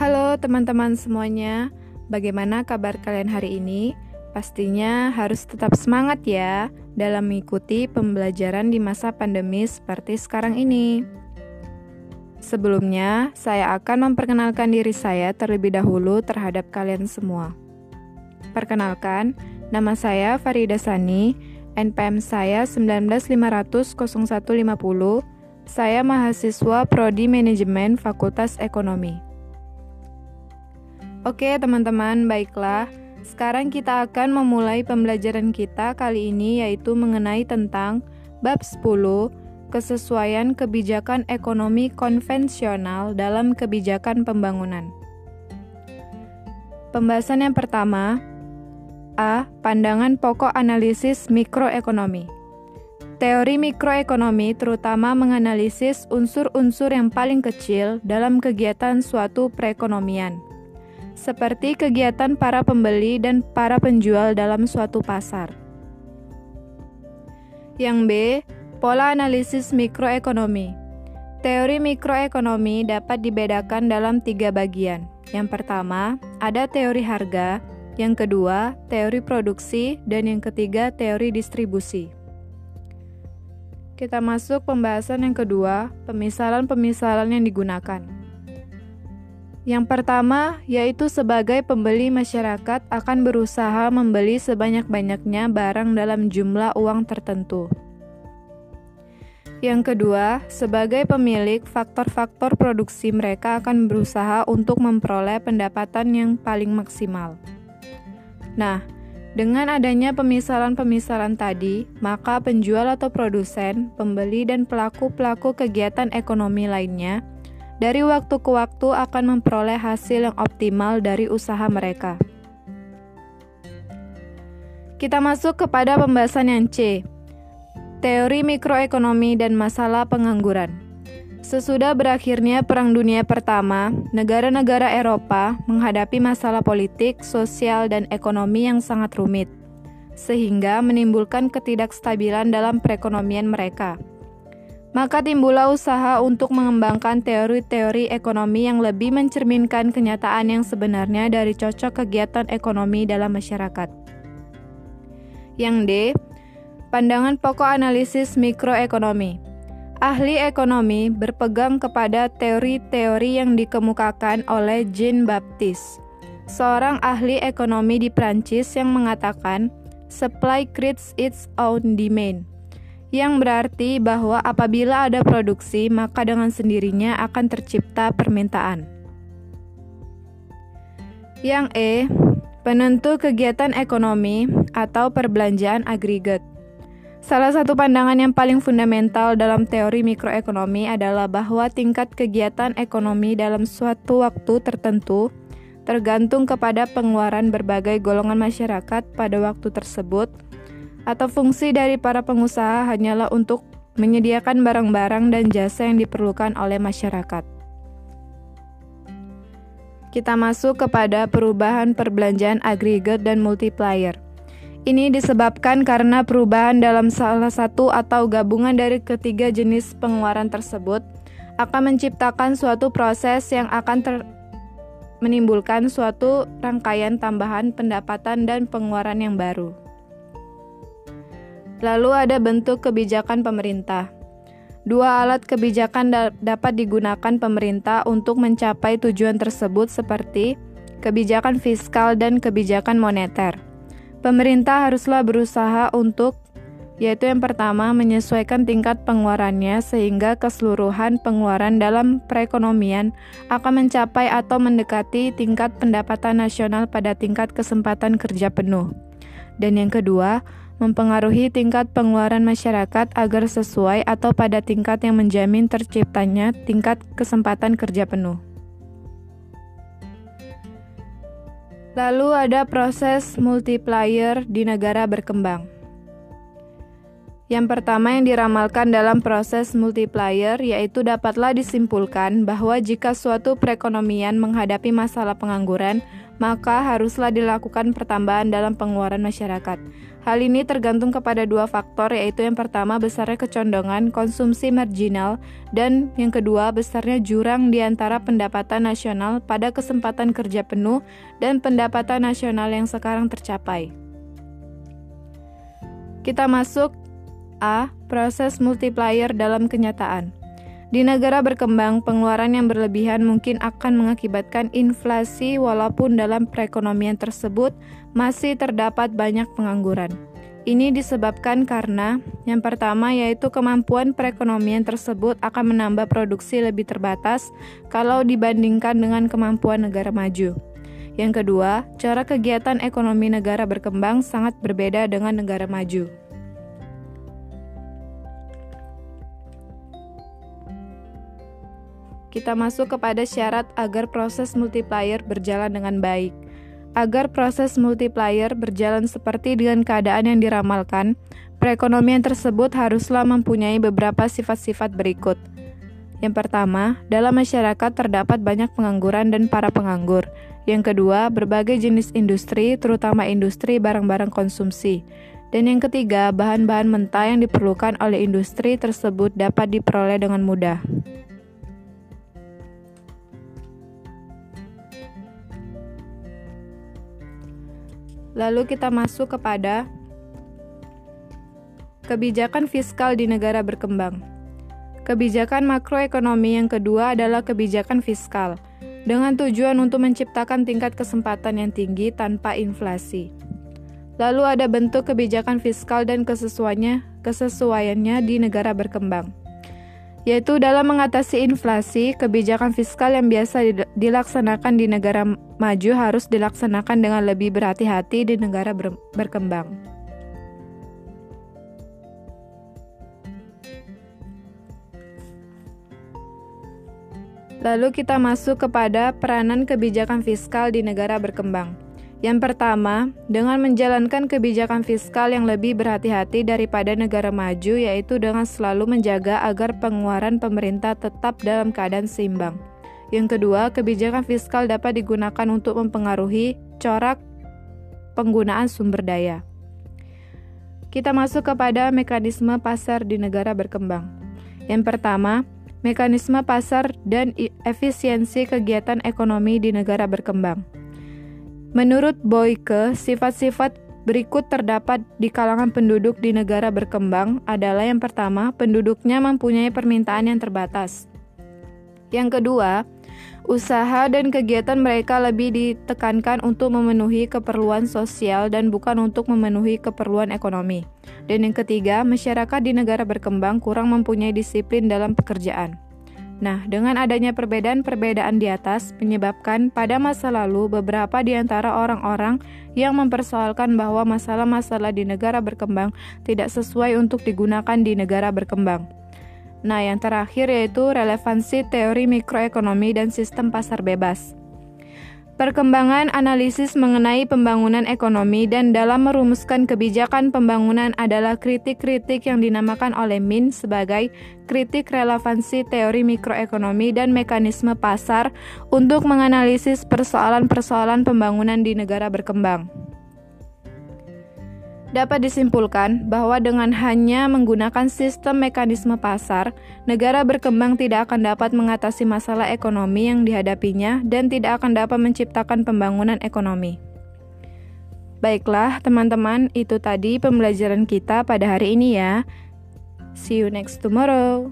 Halo teman-teman semuanya, bagaimana kabar kalian hari ini? Pastinya harus tetap semangat ya dalam mengikuti pembelajaran di masa pandemi seperti sekarang ini. Sebelumnya, saya akan memperkenalkan diri saya terlebih dahulu terhadap kalian semua. Perkenalkan, nama saya Farida Sani, NPM saya 195000150. Saya mahasiswa Prodi Manajemen Fakultas Ekonomi. Oke, teman-teman, baiklah. Sekarang kita akan memulai pembelajaran kita kali ini yaitu mengenai tentang bab 10 kesesuaian kebijakan ekonomi konvensional dalam kebijakan pembangunan. Pembahasan yang pertama A. Pandangan pokok analisis mikroekonomi. Teori mikroekonomi terutama menganalisis unsur-unsur yang paling kecil dalam kegiatan suatu perekonomian seperti kegiatan para pembeli dan para penjual dalam suatu pasar. Yang B, pola analisis mikroekonomi. Teori mikroekonomi dapat dibedakan dalam tiga bagian. Yang pertama, ada teori harga, yang kedua, teori produksi, dan yang ketiga, teori distribusi. Kita masuk pembahasan yang kedua, pemisalan-pemisalan yang digunakan. Yang pertama, yaitu sebagai pembeli masyarakat akan berusaha membeli sebanyak-banyaknya barang dalam jumlah uang tertentu. Yang kedua, sebagai pemilik, faktor-faktor produksi mereka akan berusaha untuk memperoleh pendapatan yang paling maksimal. Nah, dengan adanya pemisalan-pemisalan tadi, maka penjual atau produsen, pembeli, dan pelaku-pelaku kegiatan ekonomi lainnya dari waktu ke waktu akan memperoleh hasil yang optimal dari usaha mereka. Kita masuk kepada pembahasan yang C. Teori mikroekonomi dan masalah pengangguran. Sesudah berakhirnya Perang Dunia Pertama, negara-negara Eropa menghadapi masalah politik, sosial, dan ekonomi yang sangat rumit, sehingga menimbulkan ketidakstabilan dalam perekonomian mereka. Maka timbullah usaha untuk mengembangkan teori-teori ekonomi yang lebih mencerminkan kenyataan yang sebenarnya dari cocok kegiatan ekonomi dalam masyarakat. Yang D. Pandangan pokok analisis mikroekonomi. Ahli ekonomi berpegang kepada teori-teori yang dikemukakan oleh Jean Baptiste, seorang ahli ekonomi di Prancis yang mengatakan supply creates its own demand yang berarti bahwa apabila ada produksi, maka dengan sendirinya akan tercipta permintaan. Yang E, penentu kegiatan ekonomi atau perbelanjaan agregat. Salah satu pandangan yang paling fundamental dalam teori mikroekonomi adalah bahwa tingkat kegiatan ekonomi dalam suatu waktu tertentu tergantung kepada pengeluaran berbagai golongan masyarakat pada waktu tersebut atau fungsi dari para pengusaha hanyalah untuk menyediakan barang-barang dan jasa yang diperlukan oleh masyarakat. Kita masuk kepada perubahan perbelanjaan agregat dan multiplier. Ini disebabkan karena perubahan dalam salah satu atau gabungan dari ketiga jenis pengeluaran tersebut akan menciptakan suatu proses yang akan ter menimbulkan suatu rangkaian tambahan pendapatan dan pengeluaran yang baru. Lalu ada bentuk kebijakan pemerintah. Dua alat kebijakan da dapat digunakan pemerintah untuk mencapai tujuan tersebut seperti kebijakan fiskal dan kebijakan moneter. Pemerintah haruslah berusaha untuk yaitu yang pertama menyesuaikan tingkat pengeluarannya sehingga keseluruhan pengeluaran dalam perekonomian akan mencapai atau mendekati tingkat pendapatan nasional pada tingkat kesempatan kerja penuh. Dan yang kedua, mempengaruhi tingkat pengeluaran masyarakat agar sesuai atau pada tingkat yang menjamin terciptanya tingkat kesempatan kerja penuh. Lalu ada proses multiplier di negara berkembang. Yang pertama yang diramalkan dalam proses multiplier yaitu dapatlah disimpulkan bahwa jika suatu perekonomian menghadapi masalah pengangguran, maka haruslah dilakukan pertambahan dalam pengeluaran masyarakat. Hal ini tergantung kepada dua faktor, yaitu yang pertama besarnya kecondongan konsumsi marginal, dan yang kedua besarnya jurang di antara pendapatan nasional pada kesempatan kerja penuh dan pendapatan nasional yang sekarang tercapai. Kita masuk A. Proses multiplier dalam kenyataan. Di negara berkembang, pengeluaran yang berlebihan mungkin akan mengakibatkan inflasi walaupun dalam perekonomian tersebut masih terdapat banyak pengangguran. Ini disebabkan karena yang pertama yaitu kemampuan perekonomian tersebut akan menambah produksi lebih terbatas kalau dibandingkan dengan kemampuan negara maju. Yang kedua, cara kegiatan ekonomi negara berkembang sangat berbeda dengan negara maju. Kita masuk kepada syarat agar proses multiplier berjalan dengan baik. Agar proses multiplier berjalan seperti dengan keadaan yang diramalkan, perekonomian tersebut haruslah mempunyai beberapa sifat-sifat berikut. Yang pertama, dalam masyarakat terdapat banyak pengangguran dan para penganggur. Yang kedua, berbagai jenis industri, terutama industri barang-barang konsumsi. Dan yang ketiga, bahan-bahan mentah yang diperlukan oleh industri tersebut dapat diperoleh dengan mudah. Lalu kita masuk kepada kebijakan fiskal di negara berkembang. Kebijakan makroekonomi yang kedua adalah kebijakan fiskal, dengan tujuan untuk menciptakan tingkat kesempatan yang tinggi tanpa inflasi. Lalu ada bentuk kebijakan fiskal dan kesesuaiannya, di negara berkembang yaitu dalam mengatasi inflasi, kebijakan fiskal yang biasa dilaksanakan di negara maju harus dilaksanakan dengan lebih berhati-hati di negara ber berkembang. Lalu kita masuk kepada peranan kebijakan fiskal di negara berkembang. Yang pertama, dengan menjalankan kebijakan fiskal yang lebih berhati-hati daripada negara maju, yaitu dengan selalu menjaga agar pengeluaran pemerintah tetap dalam keadaan seimbang. Yang kedua, kebijakan fiskal dapat digunakan untuk mempengaruhi corak penggunaan sumber daya. Kita masuk kepada mekanisme pasar di negara berkembang. Yang pertama, mekanisme pasar dan efisiensi kegiatan ekonomi di negara berkembang. Menurut Boyke, sifat-sifat berikut terdapat di kalangan penduduk di negara berkembang adalah yang pertama, penduduknya mempunyai permintaan yang terbatas. Yang kedua, usaha dan kegiatan mereka lebih ditekankan untuk memenuhi keperluan sosial dan bukan untuk memenuhi keperluan ekonomi. Dan yang ketiga, masyarakat di negara berkembang kurang mempunyai disiplin dalam pekerjaan. Nah, dengan adanya perbedaan-perbedaan di atas, menyebabkan pada masa lalu beberapa di antara orang-orang yang mempersoalkan bahwa masalah-masalah di negara berkembang tidak sesuai untuk digunakan di negara berkembang. Nah, yang terakhir yaitu relevansi teori mikroekonomi dan sistem pasar bebas. Perkembangan analisis mengenai pembangunan ekonomi dan dalam merumuskan kebijakan pembangunan adalah kritik-kritik yang dinamakan oleh Min sebagai kritik relevansi teori mikroekonomi dan mekanisme pasar untuk menganalisis persoalan-persoalan pembangunan di negara berkembang. Dapat disimpulkan bahwa dengan hanya menggunakan sistem mekanisme pasar, negara berkembang tidak akan dapat mengatasi masalah ekonomi yang dihadapinya dan tidak akan dapat menciptakan pembangunan ekonomi. Baiklah, teman-teman, itu tadi pembelajaran kita pada hari ini ya. See you next tomorrow.